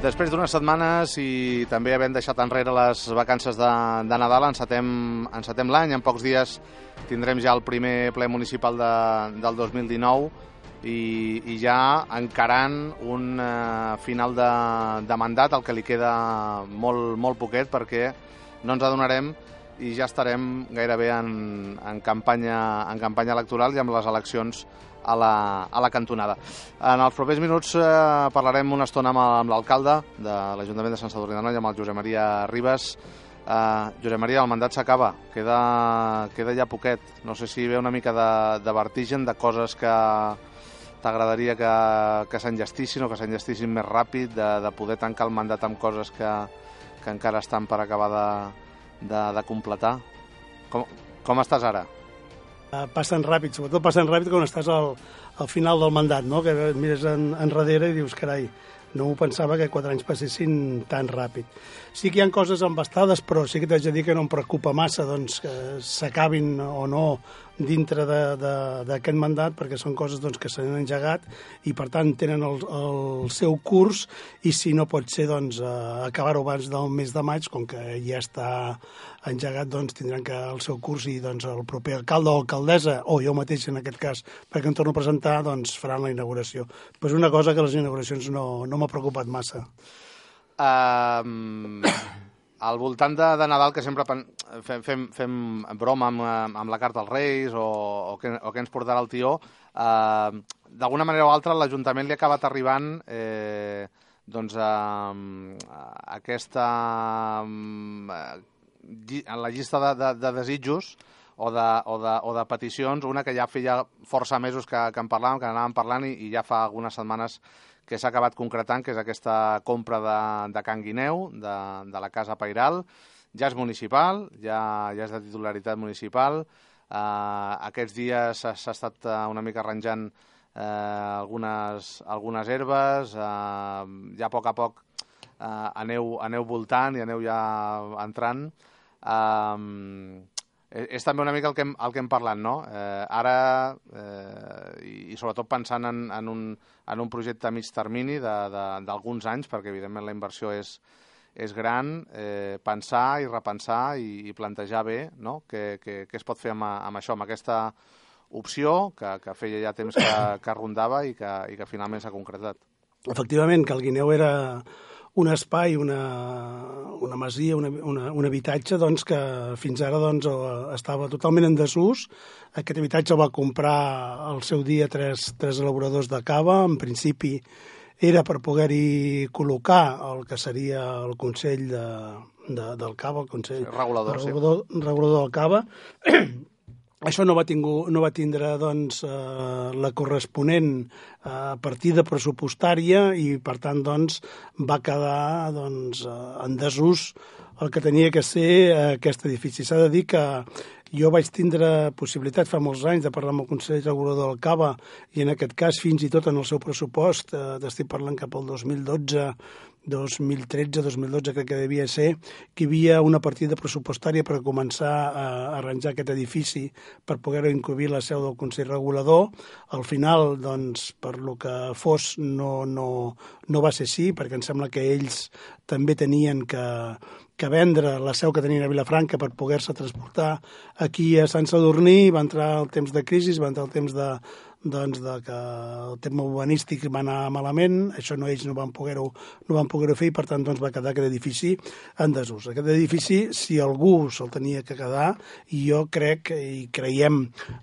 Després d'unes setmanes i també havent deixat enrere les vacances de, de Nadal, encetem, encetem l'any. En pocs dies tindrem ja el primer ple municipal de, del 2019 i, i ja encarant un eh, final de, de mandat, el que li queda molt, molt poquet, perquè no ens adonarem i ja estarem gairebé en, en, campanya, en campanya electoral i amb les eleccions a la, a la cantonada. En els propers minuts eh, parlarem una estona amb, amb l'alcalde de l'Ajuntament de Sant Sadurní d'Anoia, amb el Josep Maria Ribas. Eh, Josep Maria, el mandat s'acaba, queda, queda ja poquet. No sé si ve una mica de, de vertigen, de coses que t'agradaria que, que s'engestissin o que s'engestissin més ràpid, de, de poder tancar el mandat amb coses que, que encara estan per acabar de, de, de completar. Com, com estàs ara? Eh, passen ràpid, sobretot passen ràpid quan estàs al, al final del mandat, no? que mires en, enrere i dius, carai, no m'ho pensava que quatre anys passessin tan ràpid. Sí que hi ha coses embastades, però sí que t'haig de dir que no em preocupa massa doncs, que s'acabin o no dintre d'aquest mandat perquè són coses doncs, que s'han engegat i per tant tenen el, el seu curs i si no pot ser doncs, eh, acabar-ho abans del mes de maig com que ja està engegat doncs, tindran que el seu curs i doncs, el proper alcalde o alcaldessa o jo mateix en aquest cas perquè em torno a presentar doncs, faran la inauguració. Però és una cosa que les inauguracions no, no m'ha preocupat massa. Um, al voltant de, de Nadal, que sempre fem, fem, fem broma amb, amb la carta als Reis o, o, què, o què ens portarà el tió, eh, d'alguna manera o altra l'Ajuntament li ha acabat arribant eh, doncs, eh, aquesta eh, en la llista de, de, de desitjos o de, o, de, o de peticions, una que ja feia força mesos que, que en parlàvem, que anàvem parlant i, i ja fa algunes setmanes que s'ha acabat concretant, que és aquesta compra de, de Can Guineu, de, de la Casa Pairal. Ja és municipal, ja, ja és de titularitat municipal. Uh, aquests dies s'ha estat uh, una mica arranjant uh, algunes, algunes herbes, uh, ja a poc a poc uh, aneu, aneu voltant i aneu ja entrant. Uh, és, és també una mica el que hem, el que hem parlat, no? Eh, ara, eh, i, i sobretot pensant en, en, un, en un projecte a mig termini d'alguns anys, perquè evidentment la inversió és, és gran, eh, pensar i repensar i, i plantejar bé no? què, què, què es pot fer amb, amb això, amb aquesta opció que, que feia ja temps que, que rondava i que, i que finalment s'ha concretat. Efectivament, que el Guineu era un espai, una, una masia, una, una, un habitatge doncs, que fins ara doncs, estava totalment en desús. Aquest habitatge el va comprar al seu dia tres, tres elaboradors de cava. En principi era per poder-hi col·locar el que seria el Consell de, de, del Cava, el Consell sí, regulador, regulador, sí. regulador del Cava, això no va, tingu, no va tindre doncs, eh, la corresponent eh, partida pressupostària i, per tant, doncs, va quedar doncs, eh, en desús el que tenia que ser eh, aquest edifici. S'ha de dir que jo vaig tindre possibilitat fa molts anys de parlar amb el Consell Regulador del Cava i en aquest cas fins i tot en el seu pressupost, eh, estic parlant cap al 2012, 2013-2012 crec que devia ser, que hi havia una partida pressupostària per començar a arranjar aquest edifici per poder incluir la seu del Consell Regulador. Al final, doncs, per lo que fos, no, no, no va ser així, perquè em sembla que ells també tenien que, que vendre la seu que tenien a Vilafranca per poder-se transportar aquí a Sant Sadurní, va entrar el temps de crisi, va entrar el temps de, doncs, de que el tema urbanístic va anar malament, això no ells no van poder-ho no van poder fer i per tant doncs, va quedar aquest edifici en desús. Aquest edifici, si algú se'l tenia que quedar, jo crec i creiem,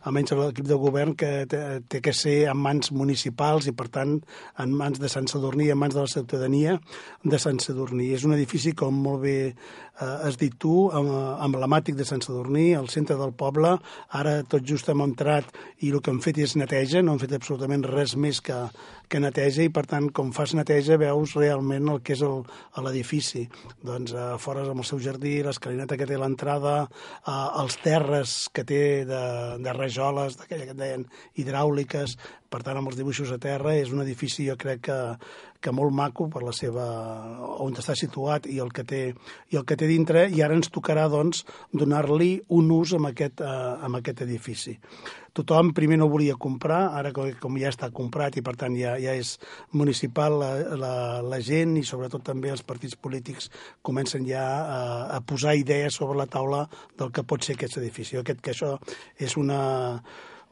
almenys l'equip de govern, que té, que ser en mans municipals i per tant en mans de Sant Sadurní, en mans de la ciutadania de Sant Sadurní. És un edifici, com molt bé eh, has dit tu, emblemàtic de Sant Sadurní, al centre del poble. Ara tot just hem entrat i el que hem fet és neteja, no hem fet absolutament res més que, que neteja i, per tant, com fas neteja, veus realment el que és l'edifici. Doncs a eh, fora amb el seu jardí, l'escalinata que té l'entrada, eh, els terres que té de, de rajoles, d'aquella que deien hidràuliques, per tant, amb els dibuixos a terra, és un edifici, jo crec que, que molt maco per la seva, on està situat i el que té, i el que té dintre, i ara ens tocarà, doncs, donar-li un ús amb aquest, eh, amb aquest edifici. Tothom primer no volia comprar, ara com ja està comprat i per tant ja, ja és municipal, la, la, la gent i sobretot també els partits polítics comencen ja a, a posar idees sobre la taula del que pot ser aquest edifici. Jo crec que això és una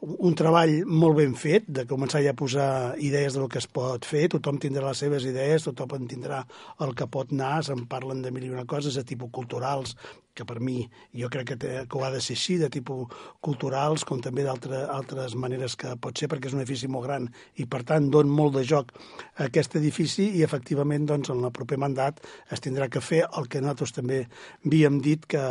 un treball molt ben fet, de començar ja a posar idees del que es pot fer, tothom tindrà les seves idees, tothom en tindrà el que pot anar, se'n parlen de mil i una coses, de tipus culturals, que per mi jo crec que, té, que ho ha de ser així, de tipus culturals, com també d'altres altre, maneres que pot ser, perquè és un edifici molt gran i, per tant, don molt de joc a aquest edifici i, efectivament, doncs, en el proper mandat es tindrà que fer el que nosaltres també havíem dit, que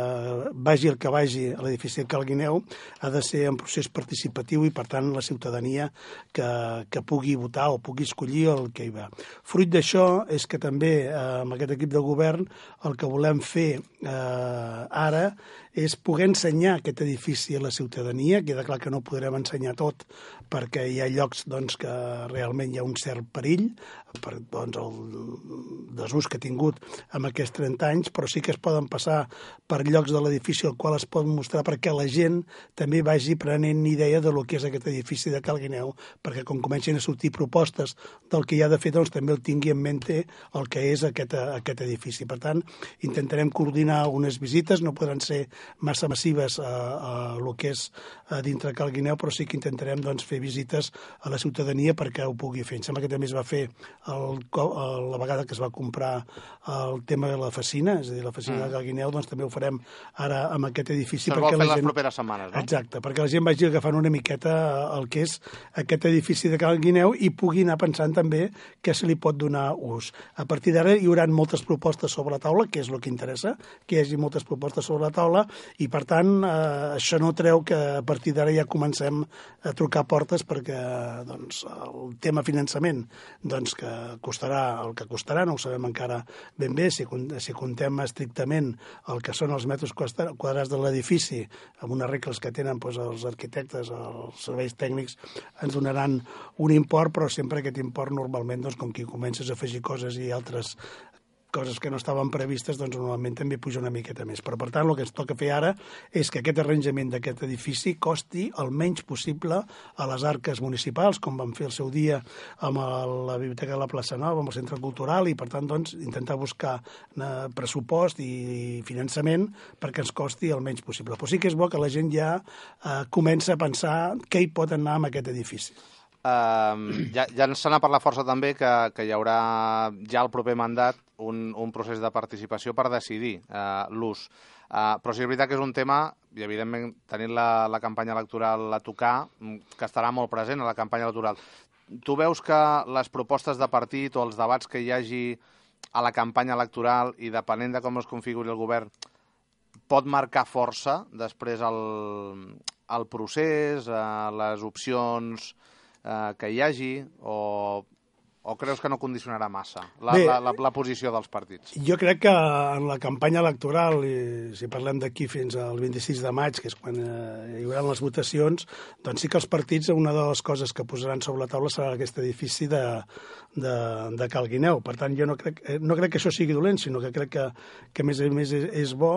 vagi el que vagi a l'edifici de Calguineu, ha de ser en procés participatiu i, per tant, la ciutadania que, que pugui votar o pugui escollir el que hi va. Fruit d'això és que també, eh, amb aquest equip de govern, el que volem fer eh, ara és poder ensenyar aquest edifici a la ciutadania. Queda clar que no podrem ensenyar tot perquè hi ha llocs doncs, que realment hi ha un cert perill per doncs, el desús que ha tingut amb aquests 30 anys, però sí que es poden passar per llocs de l'edifici al qual es pot mostrar perquè la gent també vagi prenent idea de lo que és aquest edifici de Calguineu, perquè com comencin a sortir propostes del que hi ha de fer, doncs també el tingui en mente el que és aquest, aquest edifici. Per tant, intentarem coordinar unes visites, no podran ser massa massives a, a lo que és a dintre Calguineu, però sí que intentarem doncs, fer visites a la ciutadania perquè ho pugui fer. Em sembla que també es va fer el, la vegada que es va comprar el tema de la facina, és a dir, la facina mm. de Calguineu, doncs també ho farem ara amb aquest edifici. Se'l vol fer les properes setmanes, no? Exacte, perquè la gent vagi agafant una miqueta el que és aquest edifici de Calguineu i pugui anar pensant també que se li pot donar ús. A partir d'ara hi haurà moltes propostes sobre la taula, que és el que interessa, que hi hagi moltes propostes sobre la taula, i per tant eh, això no treu que a partir d'ara ja comencem a trucar portes perquè doncs, el tema finançament doncs, que costarà el que costarà, no ho sabem encara ben bé, si, si contem estrictament el que són els metres quadrats de l'edifici, amb unes regles que tenen doncs, els arquitectes, els serveis tècnics, ens donaran un import, però sempre aquest import normalment, doncs, com que comences a afegir coses i altres coses que no estaven previstes, doncs normalment també puja una miqueta més. Però, per tant, el que ens toca fer ara és que aquest arranjament d'aquest edifici costi el menys possible a les arques municipals, com vam fer el seu dia amb la Biblioteca de la Plaça Nova, amb el Centre Cultural, i, per tant, doncs, intentar buscar eh, pressupost i finançament perquè ens costi el menys possible. Però sí que és bo que la gent ja eh, comença a pensar què hi pot anar amb aquest edifici. Uh, ja, ja se n'ha parlat força també que, que hi haurà ja el proper mandat un, un procés de participació per decidir uh, l'ús. Uh, però sí que és veritat que és un tema, i evidentment tenint la, la campanya electoral a tocar, mm, que estarà molt present a la campanya electoral. Tu veus que les propostes de partit o els debats que hi hagi a la campanya electoral i depenent de com es configuri el govern pot marcar força després el, el procés, uh, les opcions eh, que hi hagi o, o creus que no condicionarà massa la, Bé, la, la, la posició dels partits? Jo crec que en la campanya electoral, i si parlem d'aquí fins al 26 de maig, que és quan eh, hi haurà les votacions, doncs sí que els partits, una de les coses que posaran sobre la taula serà aquest edifici de, de, de Calguineu. Per tant, jo no crec, eh, no crec que això sigui dolent, sinó que crec que, que més a més és, és bo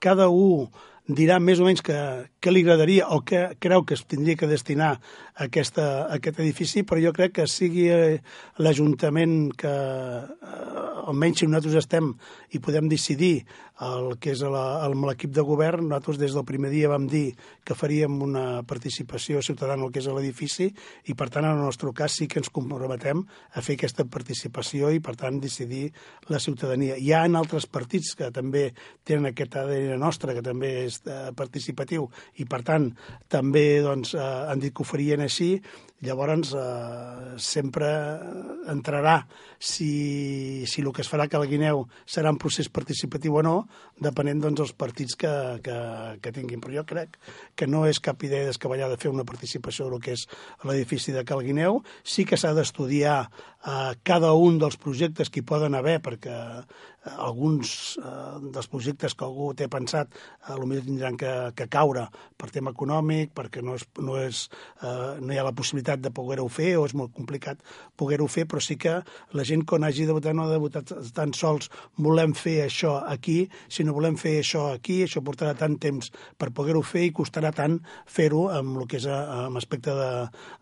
cada un dirà més o menys que, que li agradaria o que creu que es tindria que destinar a, aquesta, a aquest edifici, però jo crec que sigui eh, l'Ajuntament que, eh, almenys si nosaltres estem i podem decidir el que és l'equip de govern, nosaltres des del primer dia vam dir que faríem una participació ciutadana el que és l'edifici i per tant en el nostre cas sí que ens comprometem a fer aquesta participació i per tant decidir la ciutadania. Hi ha en altres partits que també tenen aquest ADN nostre, que també és participatiu. I per tant també doncs, eh, han dit que ho farien així Llavors, eh, sempre entrarà si, si el que es farà que la Guineu serà un procés participatiu o no, depenent doncs, dels partits que, que, que tinguin. Però jo crec que no és cap idea descabellada de fer una participació del que és l'edifici de Cal Guineu. Sí que s'ha d'estudiar eh, cada un dels projectes que hi poden haver, perquè eh, alguns eh, dels projectes que algú té pensat eh, potser tindran que, que caure per tema econòmic, perquè no, és, no, és, eh, no hi ha la possibilitat de poder-ho fer o és molt complicat poder-ho fer, però sí que la gent quan hagi de votar no ha de votar tan sols volem fer això aquí, sinó volem fer això aquí, això portarà tant temps per poder-ho fer i costarà tant fer-ho amb el que és a, amb aspecte de,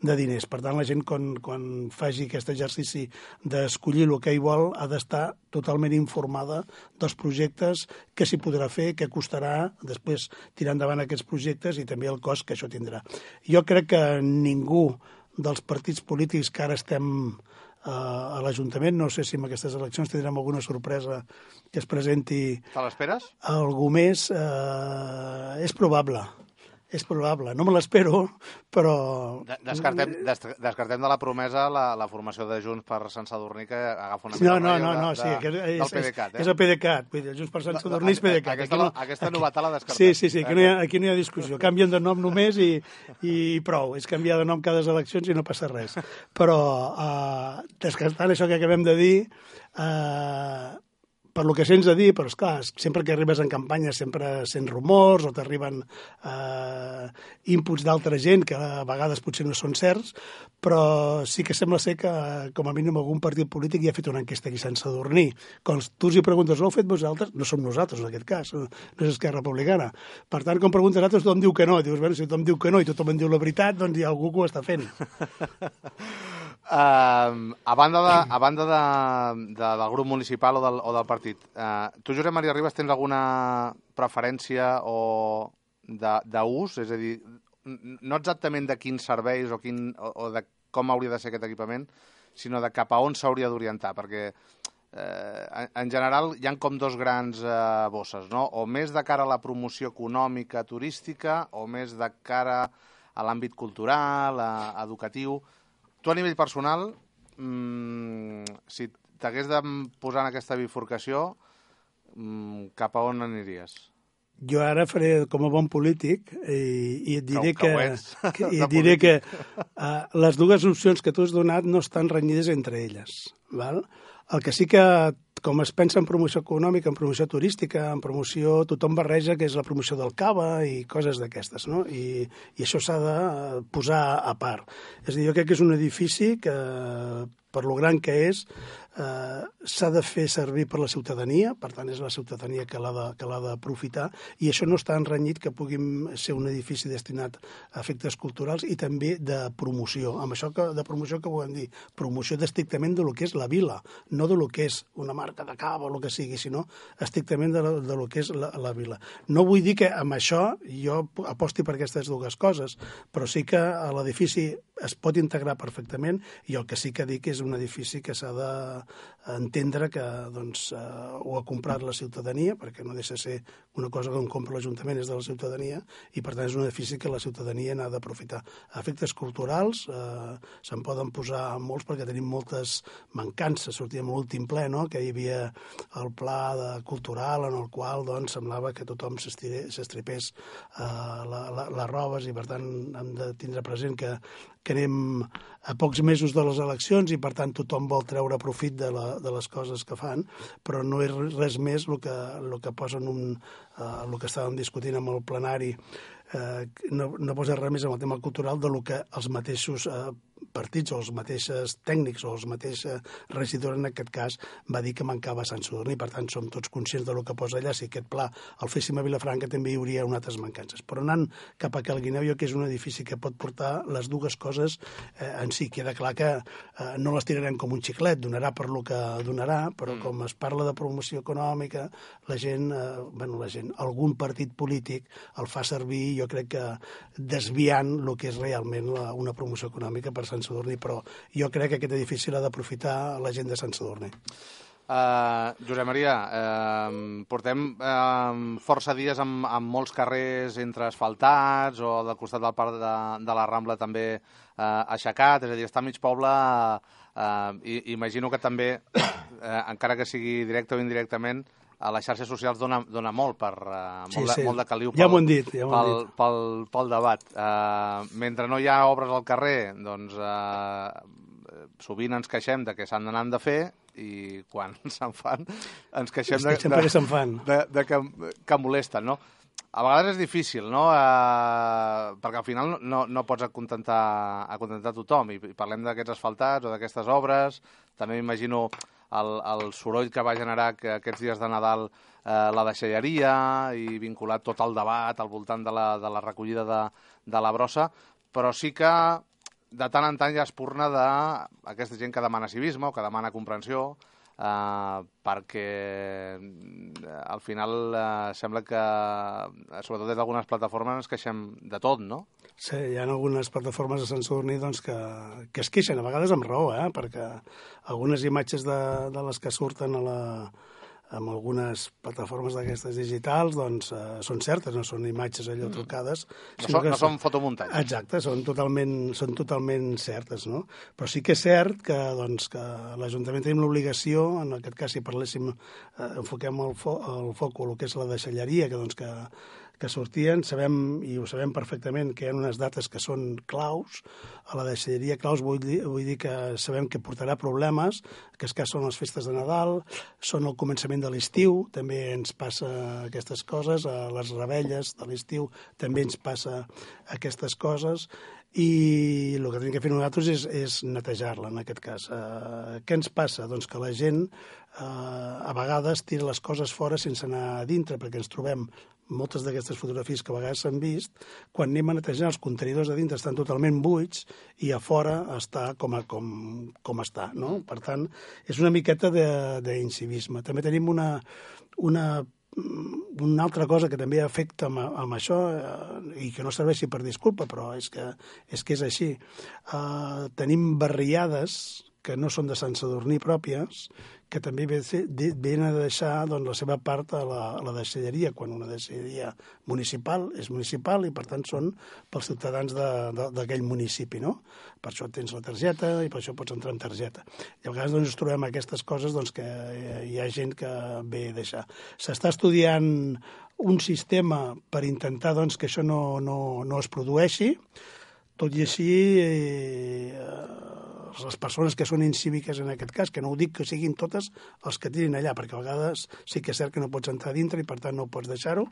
de diners. Per tant, la gent quan, quan faci aquest exercici d'escollir el que hi vol ha d'estar totalment informada dels projectes, que s'hi podrà fer, què costarà després tirar endavant aquests projectes i també el cost que això tindrà. Jo crec que ningú dels partits polítics que ara estem eh, a l'Ajuntament, no sé si en aquestes eleccions tindrem alguna sorpresa que es presenti... Te l'esperes? Algú més, eh, és probable és probable, no me l'espero, però... Descartem, des, descartem de la promesa la, la formació de Junts per Sant Sadurní que agafa una mica no, no, no, no, sí, que és, del PDeCAT. Eh? És el PDeCAT, vull dir, Junts per Sant Sadurní és PDeCAT. Aquesta, no, aquesta novetat la descartem. Sí, sí, sí, aquí no, hi ha, aquí no hi ha discussió. Canvien de nom només i, i prou. És canviar de nom cada eleccions i no passa res. Però, uh, descartant això que acabem de dir, uh, per lo que sents a dir, però esclar, sempre que arribes en campanya sempre sents rumors o t'arriben eh, inputs d'altra gent que a vegades potser no són certs, però sí que sembla ser que com a mínim algun partit polític ja ha fet una enquesta aquí sense dormir. Quan tu els preguntes, l'heu fet vosaltres? No som nosaltres en aquest cas, no és Esquerra Republicana. Per tant, quan preguntes altres, tothom diu que no. Dius, bueno, si tothom diu que no i tothom en diu la veritat, doncs hi ha algú que ho està fent. Uh, a banda, de, a banda de, de, del grup municipal o del, o del partit, uh, tu, Josep Maria Ribas, tens alguna preferència o d'ús? És a dir, no exactament de quins serveis o, quin, o, o de com hauria de ser aquest equipament, sinó de cap a on s'hauria d'orientar, perquè eh, en general hi han com dos grans eh, bosses, no? o més de cara a la promoció econòmica turística o més de cara a l'àmbit cultural, a, educatiu tu a nivell personal, mmm, si t'hagués de posar en aquesta bifurcació, mmm, cap a on aniries? Jo ara faré com a bon polític i, i et diré que, que, que, i et diré que uh, les dues opcions que tu has donat no estan renyides entre elles. Val? El que sí que, com es pensa en promoció econòmica, en promoció turística, en promoció... Tothom barreja que és la promoció del cava i coses d'aquestes, no? I, I això s'ha de posar a part. És a dir, jo crec que és un edifici que, per lo gran que és, eh, s'ha de fer servir per la ciutadania, per tant és la ciutadania que l'ha d'aprofitar, i això no està enrenyit que puguin ser un edifici destinat a efectes culturals i també de promoció. Amb això que, de promoció que volem dir? Promoció d'estrictament de lo que és la vila, no de lo que és una marca de cava o el que sigui, sinó estrictament de, de lo que és la, la vila. No vull dir que amb això jo aposti per aquestes dues coses, però sí que l'edifici es pot integrar perfectament i el que sí que dic és un edifici que s'ha de entendre que doncs, eh, ho ha comprat la ciutadania, perquè no deixa de ser una cosa que on compra l'Ajuntament és de la ciutadania, i per tant és un edifici que la ciutadania n'ha d'aprofitar. Efectes culturals eh, se'n poden posar molts perquè tenim moltes mancances. Sortíem a l'últim ple, no?, que hi havia el pla de cultural en el qual doncs, semblava que tothom s'estripés eh, la, la, les robes i per tant hem de tindre present que, que anem a pocs mesos de les eleccions i per tant tothom vol treure profit de, la, de les coses que fan, però no és res més el que, el que posen un, eh, el que estàvem discutint amb el plenari eh, no, no posa res més en el tema cultural de lo que els mateixos eh, partits o els mateixos tècnics o els mateixos regidors en aquest cas va dir que mancava Sant Sadurní. Per tant, som tots conscients de lo que posa allà. Si aquest pla el féssim a Vilafranca també hi hauria unes altres mancances. Però anant cap a Calguineu, jo que és un edifici que pot portar les dues coses eh, en si. Queda clar que eh, no les tirarem com un xiclet, donarà per lo que donarà, però mm. com es parla de promoció econòmica, la gent, eh, bueno, la gent, algun partit polític el fa servir, jo crec que desviant el que és realment la, una promoció econòmica per Sant Sadurní, però jo crec que aquest edifici l'ha d'aprofitar la gent de Sant Sadurní. Uh, Josep Maria, uh, portem uh, força dies amb, amb molts carrers entre asfaltats o del costat del parc de, de la Rambla també uh, aixecat, és a dir, està mig poble uh, Uh, i, imagino que també, uh, encara que sigui directe o indirectament, a les xarxes socials dona, dona molt per uh, Sí, molt, de, sí. molt de caliu Ja m'ho dit, ja pel, dit. pel, pel debat. Uh, mentre no hi ha obres al carrer, doncs uh, sovint ens queixem de que s'han d'anar de fer i quan se'n fan ens queixem Es de, de, se'n fan. de, de que, que molesten, no? A vegades és difícil, no? Uh, perquè al final no, no pots acontentar, acontentar tothom. I, i parlem d'aquests asfaltats o d'aquestes obres. També m'imagino el, el soroll que va generar que aquests dies de Nadal eh, la deixalleria i vinculat tot el debat al voltant de la, de la recollida de, de la brossa, però sí que de tant en tant hi ha espurna d'aquesta gent que demana civisme o que demana comprensió, eh, perquè eh, al final eh, sembla que, eh, sobretot des d'algunes plataformes, ens queixem de tot, no? Sí, hi ha algunes plataformes de Sant Sadurní doncs, que, que es queixen, a vegades amb raó, eh? perquè algunes imatges de, de les que surten a la, amb algunes plataformes d'aquestes digitals doncs, eh, són certes, no són imatges allò trucades. No, sinó són, que no són fotomuntatges. Exacte, són totalment, són totalment certes, no? Però sí que és cert que, doncs, que l'Ajuntament tenim l'obligació, en aquest cas si parléssim, eh, enfoquem el, fo el foc el que és la deixalleria, que, doncs, que, que sortien, sabem, i ho sabem perfectament, que hi ha unes dates que són claus, a la deixalleria claus vull dir, vull dir que sabem que portarà problemes, que es cas són les festes de Nadal, són el començament de l'estiu, també ens passa aquestes coses, a les rebelles de l'estiu també ens passa aquestes coses, i el que tenim que fer nosaltres és, és netejar-la, en aquest cas. Eh, què ens passa? Doncs que la gent eh, a vegades tira les coses fora sense anar a dintre, perquè ens trobem moltes d'aquestes fotografies que a vegades s'han vist, quan anem a netejar els contenidors de dintre estan totalment buits i a fora està com, a, com, com està. No? Per tant, és una miqueta d'incivisme. També tenim una, una una altra cosa que també afecta amb, amb això eh, i que no serveixi per disculpa, però és que és, que és així. Eh, tenim barriades que no són de Sant Sadurní pròpies, que també venen a deixar doncs, la seva part a la, a la deixalleria, quan una deixalleria municipal és municipal i, per tant, són pels ciutadans d'aquell municipi, no? Per això tens la targeta i per això pots entrar amb targeta. I a vegades doncs, ens trobem aquestes coses doncs, que eh, hi ha gent que ve a deixar. S'està estudiant un sistema per intentar doncs, que això no, no, no es produeixi, tot i així, eh, les persones que són incíviques en aquest cas, que no ho dic que siguin totes els que tirin allà, perquè a vegades sí que és cert que no pots entrar dintre i per tant no pots deixar-ho,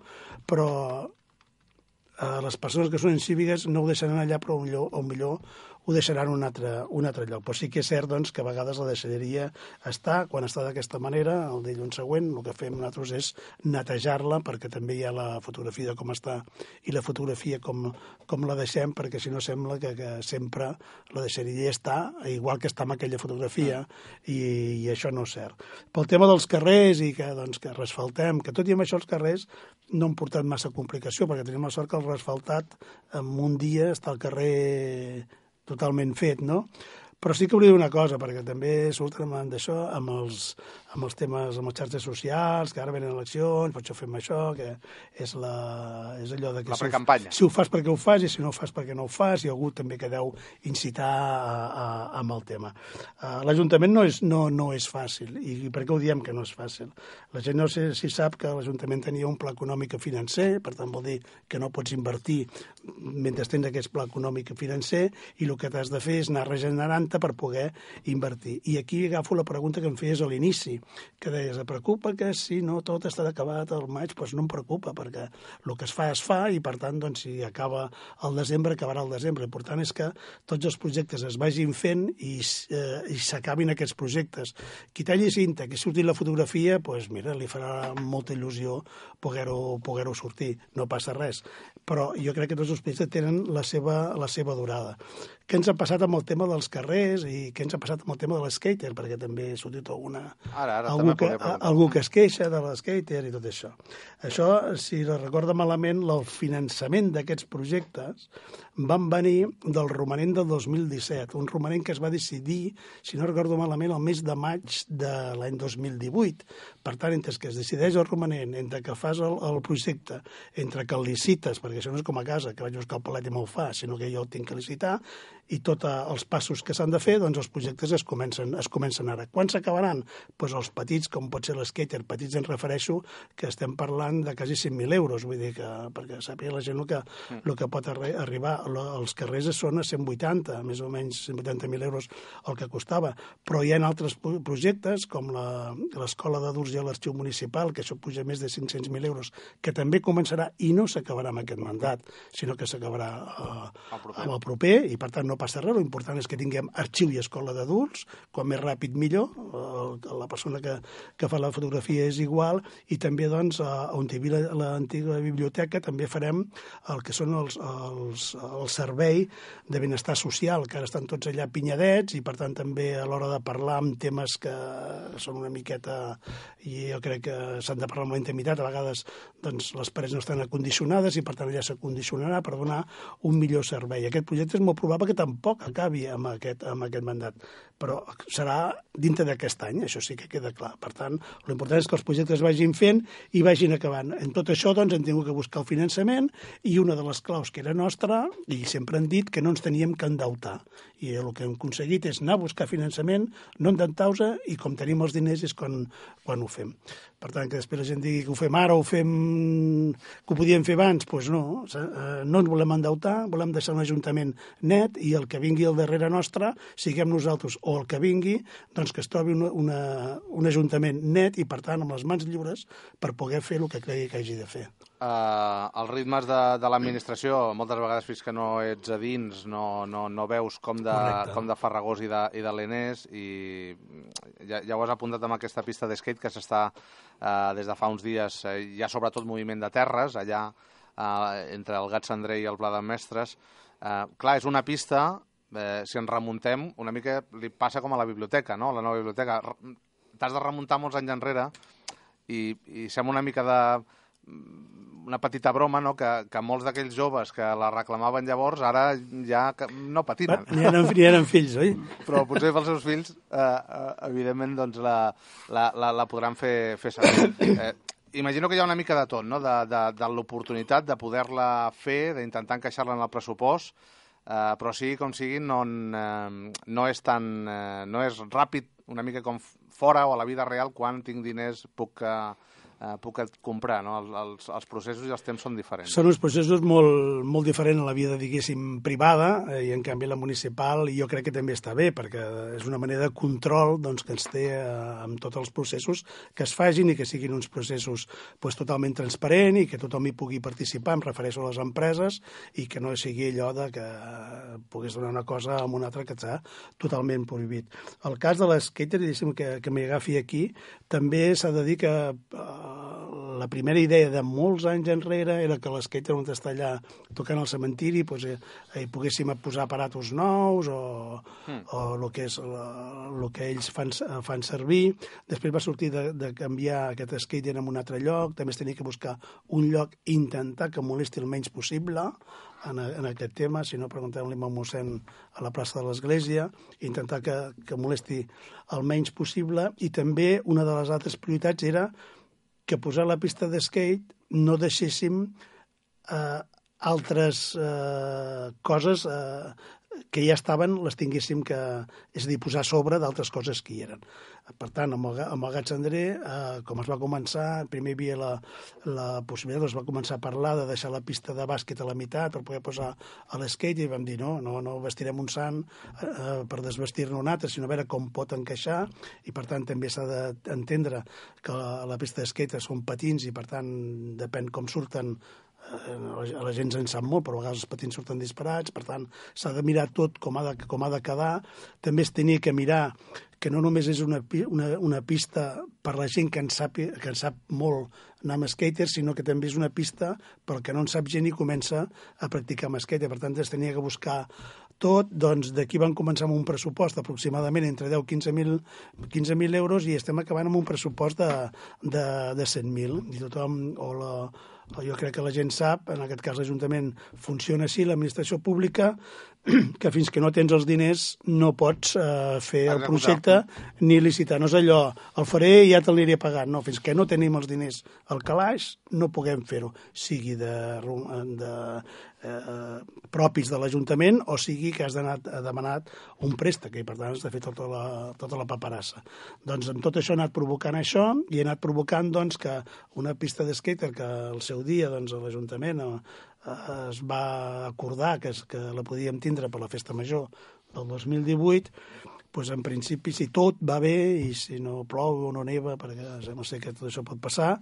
però eh, les persones que són incíviques no ho deixaran allà, però millor, o millor ho deixaran un altre, un altre lloc. Però sí que és cert doncs, que a vegades la deixalleria està, quan està d'aquesta manera, el dilluns següent, el que fem nosaltres és netejar-la, perquè també hi ha la fotografia de com està i la fotografia com, com la deixem, perquè si no sembla que, que sempre la deixalleria està igual que està en aquella fotografia, i, i això no és cert. Pel tema dels carrers i que, doncs, que resfaltem, que tot i amb això els carrers no han portat massa complicació, perquè tenim la sort que el resfaltat en un dia està al carrer totalment fet, no? Però sí que volia dir una cosa, perquè també surten amb d'això, amb els, amb els temes, amb les xarxes socials, que ara venen eleccions, per això fem això, que és, la, és allò de que... La si ho-. Si ho fas perquè ho fas i si no ho fas perquè no ho fas, i algú també que deu incitar a, a, amb el tema. Uh, L'Ajuntament no, és, no, no és fàcil, i per què ho diem que no és fàcil? La gent no sé si sap que l'Ajuntament tenia un pla econòmic i financer, per tant vol dir que no pots invertir mentre tens aquest pla econòmic i financer, i el que t'has de fer és anar regenerant-te per poder invertir. I aquí agafo la pregunta que em feies a l'inici, que deies, et preocupa que si no tot estarà acabat al maig? Doncs no em preocupa, perquè el que es fa es fa i, per tant, doncs, si acaba al desembre, acabarà al desembre. L'important és que tots els projectes es vagin fent i, eh, i s'acabin aquests projectes. Qui talli cinta, que surti la fotografia, doncs mira, li farà molta il·lusió poder-ho poder sortir, no passa res. Però jo crec que tots els projectes tenen la seva, la seva durada. Què ens ha passat amb el tema dels carrers i què ens ha passat amb el tema de l'esquater, perquè també ha sortit alguna, Ara, ara, algú, que, algú que es queixa de l'esquater i tot això. Això, si no recorda malament, el finançament d'aquests projectes van venir del romanent del 2017, un romanent que es va decidir, si no recordo malament, el mes de maig de l'any 2018. Per tant, entre que es decideix el romanent, entre que fas el, el projecte, entre que el licites, perquè això no és com a casa, que vaig buscar el palet i me'l fa, sinó que jo el tinc que licitar, i tots els passos que s'han de fer, doncs els projectes es comencen, es comencen ara. Quan s'acabaran? Doncs els petits, com pot ser l'esquater, petits en refereixo, que estem parlant de quasi 100.000 euros, vull dir que, perquè sàpiga la gent el que, el que pot arri arribar. Els carrers són a 180, més o menys 180.000 euros el que costava, però hi ha altres projectes, com l'escola d'adults i l'arxiu municipal, que això puja més de 500.000 euros, que també començarà i no s'acabarà amb aquest mandat, sinó que s'acabarà eh, amb el proper, i per tant no passa res, l'important és que tinguem arxiu i escola d'adults, quan més ràpid millor, la persona que, que fa la fotografia és igual, i també doncs on hi havia l'antiga biblioteca també farem el que són els, els, el servei de benestar social, que ara estan tots allà pinyadets, i per tant també a l'hora de parlar amb temes que són una miqueta, i jo crec que s'han de parlar amb la intimitat, a vegades doncs, les parets no estan acondicionades i per tant ja s'acondicionarà per donar un millor servei. Aquest projecte és molt probable que tampoc acabi amb aquest, amb aquest mandat, però serà dintre d'aquest any, això sí que queda clar. Per tant, l'important és que els projectes vagin fent i vagin acabant. En tot això, doncs, hem tingut que buscar el finançament i una de les claus que era nostra, i sempre han dit que no ens teníem que endeutar. I el que hem aconseguit és anar a buscar finançament, no endeutar-se, i com tenim els diners és quan, quan ho fem. Per tant, que després la gent digui que ho fem ara o ho fem que ho podíem fer abans, doncs no, eh, no ens volem endeutar, volem deixar un ajuntament net i el que vingui al darrere nostre, siguem nosaltres o el que vingui, doncs que es trobi una, una, un ajuntament net i, per tant, amb les mans lliures per poder fer el que cregui que hagi de fer. Uh, els ritmes de, de l'administració, moltes vegades fins que no ets a dins, no, no, no veus com de, Correcte. com de Farragós i de, i de l'Enés, i ja, ja ho has apuntat amb aquesta pista d'esquate que s'està uh, des de fa uns dies, uh, hi ha sobretot moviment de terres, allà uh, entre el Gat Cendrer i el Pla de Mestres. Uh, clar, és una pista, uh, si ens remuntem, una mica li passa com a la biblioteca, no? la nova biblioteca. T'has de remuntar molts anys enrere i, i sembla una mica de una petita broma, no?, que, que molts d'aquells joves que la reclamaven llavors ara ja no patinen. Ni eren, eren fills, oi? Però potser pels seus fills, eh, eh, evidentment, doncs la, la, la, la podran fer, fer servir. Eh, imagino que hi ha una mica de tot, no?, de, de, de l'oportunitat de poder-la fer, d'intentar encaixar-la en el pressupost, eh, però sigui com sigui, no, eh, no, és tan, eh, no és ràpid, una mica com fora o a la vida real, quan tinc diners puc... Eh, eh, puc comprar, no? Els, els, els processos i els temps són diferents. Són uns processos molt, molt diferents a la vida, diguéssim, privada, eh, i en canvi la municipal jo crec que també està bé, perquè és una manera de control doncs, que ens té eh, amb tots els processos que es fagin i que siguin uns processos pues, totalment transparents i que tothom hi pugui participar, em refereixo a les empreses, i que no sigui allò de que pogués donar una cosa a una altra que està totalment prohibit. El cas de l'esquater, que, que m'hi agafi aquí, també s'ha de dir que eh, la primera idea de molts anys enrere era que l'esquate on està allà tocant al cementiri doncs, eh, hi poguéssim posar aparatos nous o, mm. o el que és el que ells fan, fan servir. Després va sortir de, de canviar aquest skate en un altre lloc, també es tenia que buscar un lloc i intentar que molesti el menys possible en, en aquest tema, si no preguntem-li al mossèn a la plaça de l'Església, intentar que, que molesti el menys possible i també una de les altres prioritats era que posar la pista de skate no deixéssim eh, altres eh, coses eh, que ja estaven, les tinguéssim que, és a dir, posar a sobre d'altres coses que hi eren. Per tant, amb el, amb el Gat Cendrer, eh, com es va començar, primer hi havia la, la possibilitat, es va començar a parlar de deixar la pista de bàsquet a la meitat per poder posar a l'esquate i vam dir no, no, no vestirem un sant eh, per desvestir-ne un altre, sinó a veure com pot encaixar i per tant també s'ha d'entendre que la, la pista d'esquate són patins i per tant depèn com surten a la gent se'n sap molt, però a vegades els patins surten disparats, per tant, s'ha de mirar tot com ha de, com ha de quedar. També es tenia que mirar que no només és una, una, una pista per la gent que en, sap, que en sap molt anar amb skater, sinó que també és una pista pel que no en sap gent i comença a practicar amb skater. Per tant, es tenia que buscar tot, doncs d'aquí van començar amb un pressupost aproximadament entre 10 i 15.000 15 euros i estem acabant amb un pressupost de, de, de 100.000. I tothom, o la, jo crec que la gent sap, en aquest cas l'Ajuntament funciona així, l'administració pública, que fins que no tens els diners no pots eh, fer el projecte ni licitar. No és allò, el faré i immediat el aniré pagant. No, fins que no tenim els diners al calaix no puguem fer-ho, sigui de, de eh, propis de l'Ajuntament o sigui que has anat, demanat un préstec i per tant has de fer tota la, tota la paperassa. Doncs amb tot això he anat provocant això i he anat provocant doncs, que una pista de skater que al seu dia doncs, l'Ajuntament eh, es va acordar que, es, que la podíem tindre per la festa major del 2018 doncs en principi, si tot va bé i si no plou o no neva, perquè sembla ser que tot això pot passar,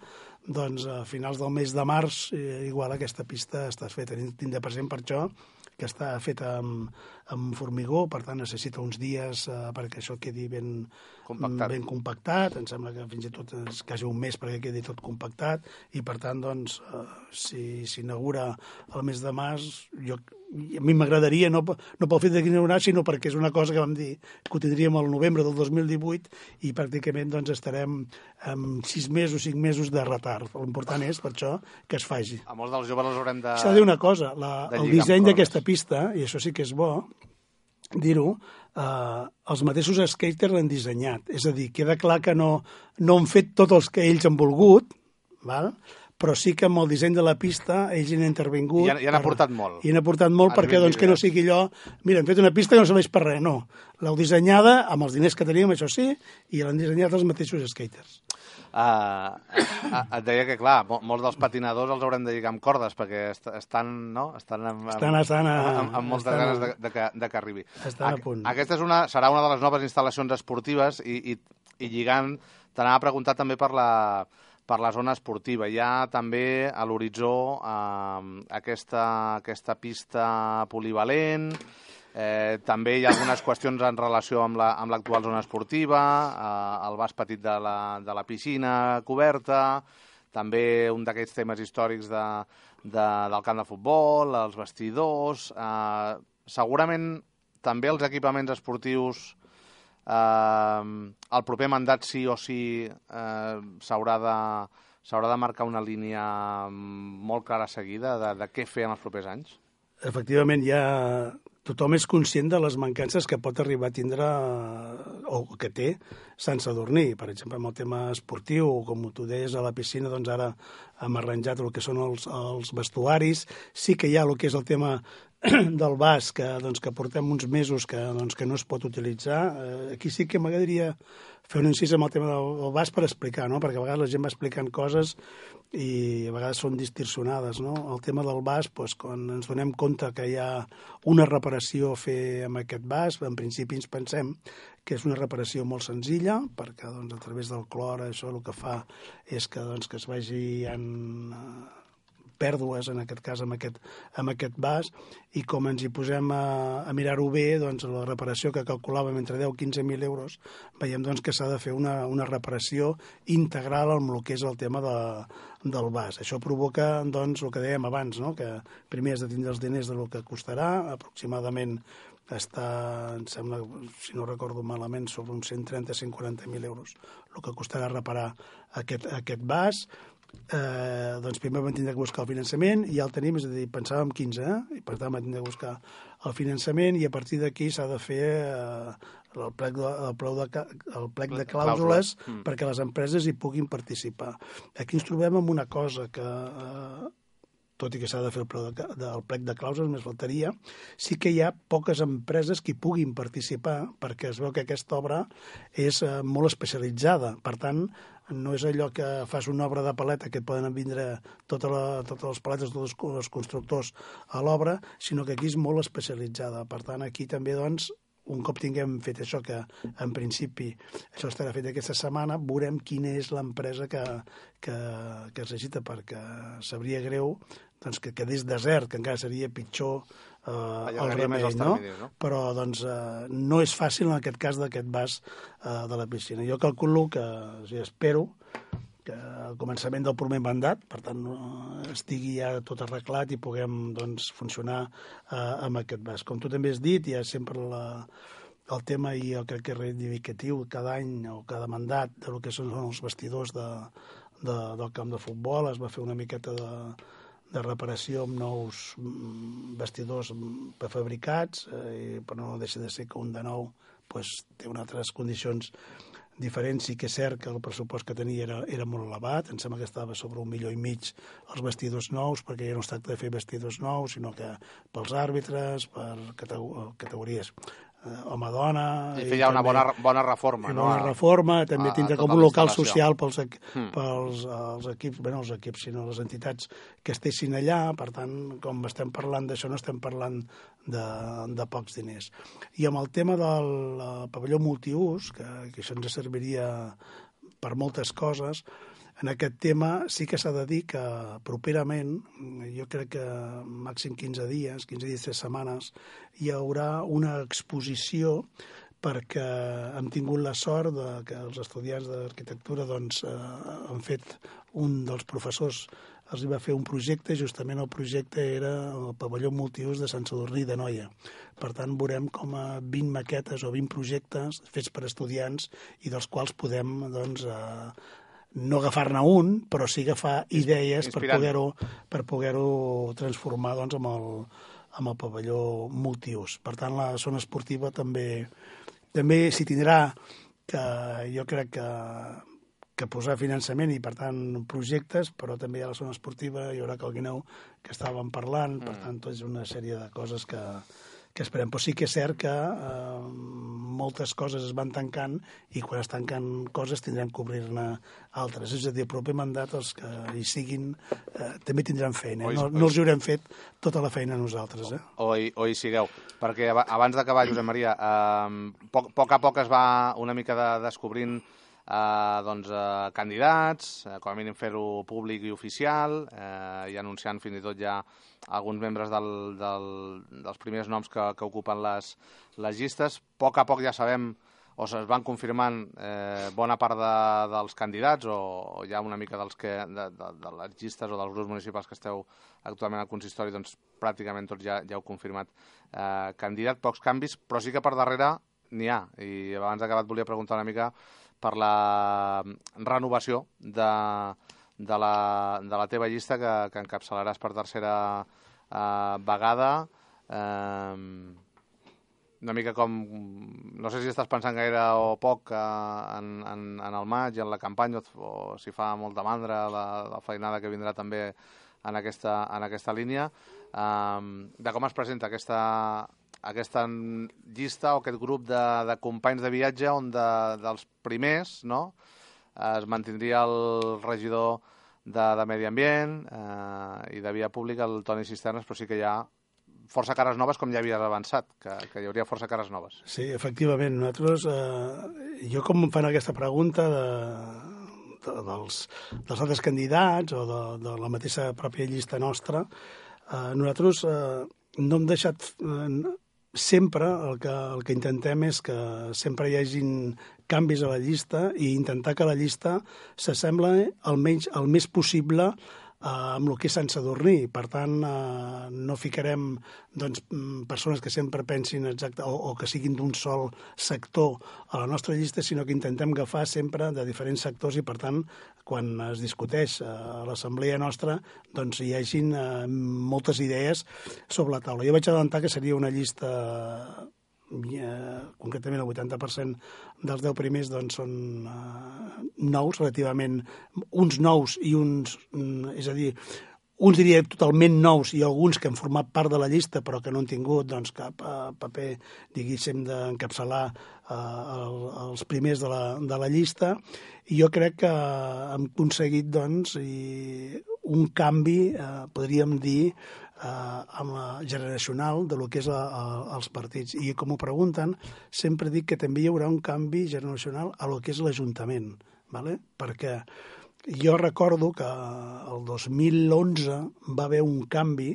doncs a finals del mes de març eh, igual aquesta pista està feta. Tindré present per això que està feta amb, amb formigó, per tant necessita uns dies eh, perquè això quedi ben compactat. ben compactat. Em sembla que fins i tot és quasi un mes perquè quedi tot compactat i per tant, doncs, eh, si s'inaugura el mes de març, jo a mi m'agradaria, no, no pel fet de inaugurar, sinó perquè és una cosa que vam dir que ho tindríem al novembre del 2018 i pràcticament doncs, estarem amb sis mesos, cinc mesos de retard. L'important és, per això, que es faci. A molts dels joves els haurem de... S'ha de dir una cosa, la, el disseny d'aquesta pista, i això sí que és bo, dir-ho, eh, els mateixos skaters l'han dissenyat. És a dir, queda clar que no, no han fet tots els que ells han volgut, val? però sí que amb el disseny de la pista ells hi han intervingut. I han, i han aportat molt. I han aportat molt perquè doncs, que no sigui allò... Mira, hem fet una pista que no serveix per res, no. L'heu dissenyada amb els diners que teníem, això sí, i l'han dissenyat els mateixos skaters. Uh, et deia que, clar, molts dels patinadors els haurem de lligar amb cordes, perquè est estan, no? estan, amb, estan, estan a, amb, amb moltes estan ganes de, de, que, de que arribi. Estan a, a punt. Aquesta és una, serà una de les noves instal·lacions esportives i, i, i lligant, t'anava a preguntar també per la, per la zona esportiva. Hi ha també a l'horitzó eh, aquesta, aquesta pista polivalent, Eh, també hi ha algunes qüestions en relació amb l'actual la, zona esportiva, eh, el vas petit de la, de la piscina coberta, també un d'aquests temes històrics de, de, del camp de futbol, els vestidors... Eh, segurament també els equipaments esportius eh, el proper mandat sí o sí eh, s'haurà de s'haurà de marcar una línia molt clara seguida de, de què fer en els propers anys? Efectivament, ha tothom és conscient de les mancances que pot arribar a tindre o que té Sant Sadurní. Per exemple, amb el tema esportiu, com tu deies, a la piscina, doncs ara hem arranjat el que són els, els vestuaris. Sí que hi ha el que és el tema del vas, que, doncs, que portem uns mesos que, doncs, que no es pot utilitzar. Eh, aquí sí que m'agradaria fer un incís amb el tema del vas per explicar, no? perquè a vegades la gent va explicant coses i a vegades són distorsionades. No? El tema del vas, doncs, quan ens donem compte que hi ha una reparació a fer amb aquest vas, en principi ens pensem que és una reparació molt senzilla, perquè doncs, a través del clor això el que fa és que, doncs, que es vagi en, pèrdues, en aquest cas amb aquest, amb aquest vas, i com ens hi posem a, a mirar-ho bé, doncs la reparació que calculàvem entre 10 i 15.000 euros, veiem doncs, que s'ha de fer una, una reparació integral amb el que és el tema de, del vas. Això provoca doncs, el que dèiem abans, no? que primer has de tindre els diners del que costarà, aproximadament està, em sembla, si no recordo malament, sobre uns 130-140.000 euros el que costarà reparar aquest, aquest vas, eh, doncs primer vam tindre que buscar el finançament i ja el tenim, és a dir, pensàvem 15, eh? i per tant vam tindre que buscar el finançament i a partir d'aquí s'ha de fer eh, el plec de, el plec de, el plec de clàusules mm. perquè les empreses hi puguin participar. Aquí ens trobem amb una cosa que eh, tot i que s'ha de fer el, plec de, del plec de clàusules, més faltaria, sí que hi ha poques empreses que hi puguin participar perquè es veu que aquesta obra és eh, molt especialitzada. Per tant, no és allò que fas una obra de paleta que poden vindre tota la, totes les paletes, tots els constructors a l'obra, sinó que aquí és molt especialitzada. Per tant, aquí també, doncs, un cop tinguem fet això, que en principi això estarà fet aquesta setmana, veurem quina és l'empresa que, que, que es necessita, perquè sabria greu doncs, que quedés desert, que encara seria pitjor eh, el remei, no? no? Però doncs, eh, no és fàcil en aquest cas d'aquest vas eh, de la piscina. Jo calculo que, o sigui, espero que al començament del primer mandat, per tant, estigui ja tot arreglat i puguem doncs, funcionar eh, amb aquest vas. Com tu també has dit, hi ha sempre la, el tema i jo crec que és reivindicatiu cada any o cada mandat de lo que són els vestidors de, de, del camp de futbol, es va fer una miqueta de, de reparació amb nous mm, vestidors prefabricats, eh, però no deixa de ser que un de nou pues, té unes altres condicions diferent. Sí que és cert que el pressupost que tenia era, era molt elevat, em sembla que estava sobre un milió i mig els vestidors nous, perquè ja no es tracta de fer vestidors nous, sinó que pels àrbitres, per categories home-dona... I feia una bona, bona reforma, no? Bona reforma, també a, tindrà com un local social pels, hmm. pels els equips, bé, no els equips, sinó les entitats que estessin allà, per tant, com estem parlant d'això, no estem parlant de, de pocs diners. I amb el tema del pavelló multiús, que, que això ens serviria per moltes coses, en aquest tema sí que s'ha de dir que properament, jo crec que màxim 15 dies, 15 dies, 3 setmanes, hi haurà una exposició perquè hem tingut la sort de que els estudiants d'arquitectura doncs, eh, han fet un dels professors els va fer un projecte, justament el projecte era el pavelló multiús de Sant Sadurní de Noia. Per tant, veurem com a 20 maquetes o 20 projectes fets per estudiants i dels quals podem doncs, eh, no agafar-ne un, però sí agafar idees Inspirant. per poder-ho per poder-ho transformar doncs, amb, el, amb el pavelló multiús. Per tant, la zona esportiva també també s'hi tindrà que jo crec que, que posar finançament i, per tant, projectes, però també a la zona esportiva hi haurà Calguineu, que estàvem parlant, mm. per tant, tot és una sèrie de coses que, que esperem. Però sí que és cert que eh, moltes coses es van tancant i quan es tanquen coses tindrem que obrir-ne altres. És a dir, el proper mandat, els que hi siguin, eh, també tindran feina. Eh? No, no els haurem fet tota la feina nosaltres. Eh? O, o, hi, o hi sigueu. Perquè abans d'acabar, Josep Maria, eh, poc, poc a poc es va una mica de, descobrint eh, doncs, eh, candidats, eh, com a mínim fer-ho públic i oficial, eh, i anunciant fins i tot ja alguns membres del, del, dels primers noms que, que ocupen les, les llistes. A poc a poc ja sabem o es van confirmant eh, bona part de, dels candidats o, o ja una mica dels que, de, de, de les llistes o dels grups municipals que esteu actualment al consistori, doncs pràcticament tots ja, ja heu confirmat eh, candidat, pocs canvis, però sí que per darrere n'hi ha. I abans d'acabar et volia preguntar una mica per la renovació de, de, la, de la teva llista que, que encapçalaràs per tercera eh, vegada. Eh, una mica com... No sé si estàs pensant gaire o poc eh, en, en, en el maig en la campanya o, o si fa molta mandra la, la feinada que vindrà també en aquesta, en aquesta línia. Eh, de com es presenta aquesta, aquesta llista o aquest grup de, de companys de viatge on de, dels primers no? es mantindria el regidor de, de Medi Ambient eh, i de Via Pública, el Toni Cisternes, però sí que hi ha força cares noves com ja havies avançat, que, que hi hauria força cares noves. Sí, efectivament. Nosaltres, eh, jo com em fan aquesta pregunta de, de, dels, dels altres candidats o de, de la mateixa pròpia llista nostra, eh, nosaltres eh, no hem deixat eh, sempre el que, el que intentem és que sempre hi hagin canvis a la llista i intentar que la llista s'assembla almenys el més possible amb el que és Sant Sadurní. Per tant, eh, no ficarem doncs, mm, persones que sempre pensin exacte, o, o que siguin d'un sol sector a la nostra llista, sinó que intentem agafar sempre de diferents sectors i, per tant, quan es discuteix eh, a l'assemblea nostra, doncs hi hagin eh, moltes idees sobre la taula. Jo vaig adelantar que seria una llista eh, concretament el 80% dels 10 primers doncs, són eh, nous, relativament uns nous i uns, mm, és a dir, uns diria totalment nous i alguns que han format part de la llista però que no han tingut doncs, cap uh, paper, diguéssim, d'encapçalar uh, el, els primers de la, de la llista. I jo crec que hem aconseguit doncs, i un canvi, uh, podríem dir, eh, amb la generacional de lo que és la, a, els partits. I com ho pregunten, sempre dic que també hi haurà un canvi generacional a lo que és l'Ajuntament, ¿vale? perquè jo recordo que el 2011 va haver un canvi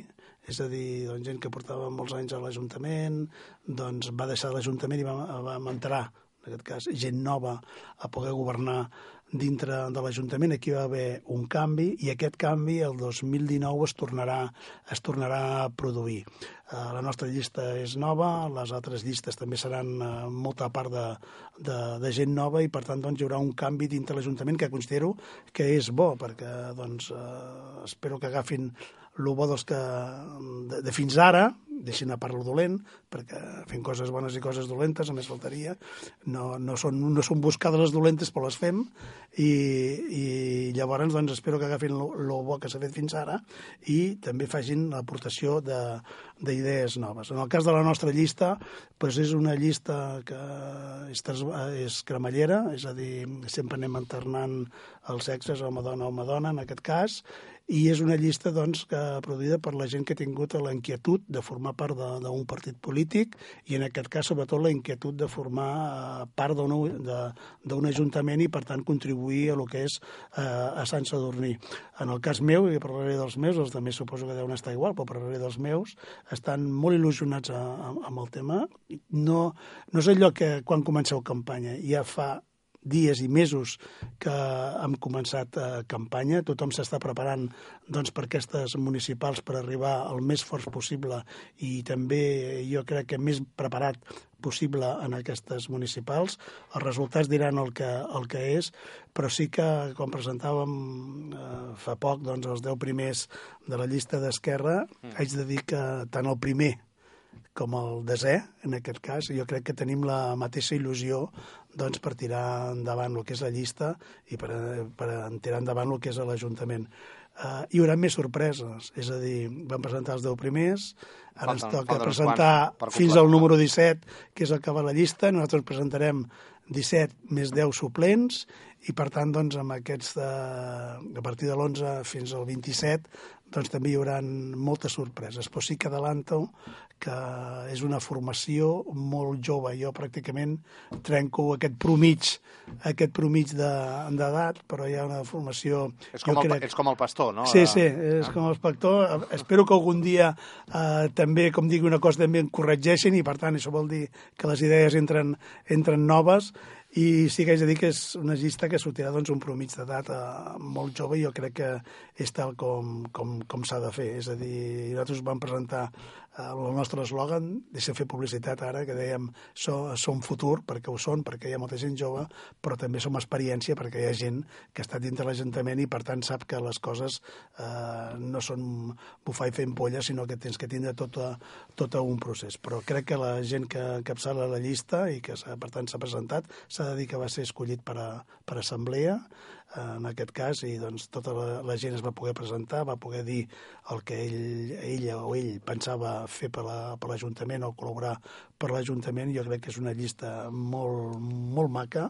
és a dir, doncs, gent que portava molts anys a l'Ajuntament, doncs va deixar l'Ajuntament i va, va entrar, en aquest cas, gent nova a poder governar dintre de l'Ajuntament aquí va haver un canvi i aquest canvi el 2019 es tornarà, es tornarà a produir. Eh, la nostra llista és nova, les altres llistes també seran eh, molta part de, de, de gent nova i per tant doncs, hi haurà un canvi dintre l'Ajuntament que considero que és bo perquè doncs, eh, espero que agafin el bo dels que, de, de fins ara deixin a part lo dolent, perquè fem coses bones i coses dolentes, a més faltaria, no, no, són, no són buscades les dolentes, però les fem, i, i llavors doncs, espero que agafin el bo que s'ha fet fins ara i també facin l'aportació d'idees noves. En el cas de la nostra llista, doncs és una llista que és, és cremallera, és a dir, sempre anem alternant els sexes, home-dona, home-dona, en aquest cas, i és una llista doncs, que produïda per la gent que ha tingut l'inquietud de formar part d'un partit polític i en aquest cas sobretot la inquietud de formar eh, part d'un ajuntament i per tant contribuir a lo que és eh, a Sant Sadurní. En el cas meu, i parlaré dels meus, els també suposo que deuen estar igual, però parlaré dels meus, estan molt il·lusionats amb el tema. No, no és allò que quan comenceu campanya ja fa dies i mesos que hem començat eh, campanya. Tothom s'està preparant doncs, per aquestes municipals per arribar el més forts possible i també jo crec que més preparat possible en aquestes municipals. Els resultats diran el que, el que és, però sí que, com presentàvem eh, fa poc, doncs, els 10 primers de la llista d'Esquerra, mm. haig de dir que tant el primer com el desè, en aquest cas, jo crec que tenim la mateixa il·lusió doncs, per tirar endavant el que és la llista i per, per tirar endavant el que és l'Ajuntament. Uh, hi haurà més sorpreses, és a dir, vam presentar els 10 primers, ara ens toca presentar fins al número 17, que és el que va a la llista, nosaltres presentarem 17 més 10 suplents i per tant doncs, amb aquests de, a partir de l'11 fins al 27 doncs també hi haurà moltes sorpreses, però sí que adelanto que és una formació molt jove. Jo pràcticament trenco aquest promig, aquest promig d'edat, de, però hi ha una formació... És com, el, crec... ets com el pastor, no? Sí, sí, és ah. com el pastor. Espero que algun dia eh, també, com digui una cosa, també em corregeixin i, per tant, això vol dir que les idees entren, entren noves i sí que haig de dir que és una llista que sortirà doncs, un promig d'edat eh, molt jove i jo crec que és tal com, com, com s'ha de fer. És a dir, nosaltres vam presentar el nostre eslògan, deixem fer publicitat ara, que dèiem so, som futur, perquè ho són, perquè hi ha molta gent jove, però també som experiència, perquè hi ha gent que està dintre l'Ajuntament i per tant sap que les coses eh, no són bufar i fer ampolla, sinó que tens que tindre tot, a, tot a un procés. Però crec que la gent que encapçala la llista i que per tant s'ha presentat s'ha de dir que va ser escollit per, a, per assemblea, eh, en aquest cas, i doncs tota la, la gent es va poder presentar, va poder dir el que ell, ella o ell pensava fer per l'Ajuntament la, o col·laborar per l'Ajuntament. Jo crec que és una llista molt, molt maca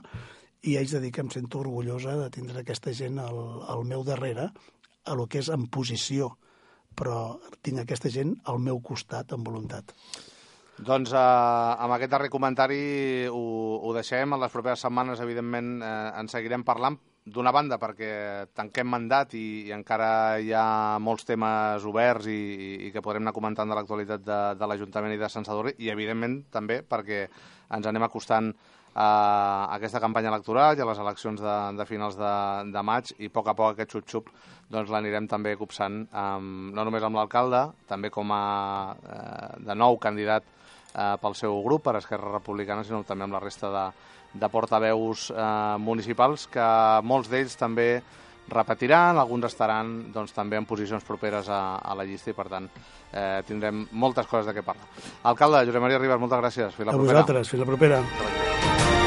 i haig de dir que em sento orgullosa de tindre aquesta gent al, al meu darrere, a lo que és en posició, però tinc aquesta gent al meu costat amb voluntat. Doncs eh, amb aquest darrer comentari ho, ho deixem. En les properes setmanes, evidentment, eh, en seguirem parlant. D'una banda, perquè tanquem mandat i, i encara hi ha molts temes oberts i, i que podrem anar comentant de l'actualitat de, de l'Ajuntament i de Sant Sadurri, i evidentment també perquè ens anem acostant a aquesta campanya electoral i a les eleccions de, de finals de, de maig i a poc a poc aquest xup-xup doncs l'anirem també copsant amb, no només amb l'alcalde, també com a eh, de nou candidat eh, pel seu grup, per Esquerra Republicana, sinó també amb la resta de, de portaveus eh, municipals, que molts d'ells també repetiran, alguns estaran doncs, també en posicions properes a, a la llista i, per tant, eh, tindrem moltes coses de què parlar. Alcalde, Josep Maria Ribas, moltes gràcies. Fins la a propera. vosaltres, fins la propera.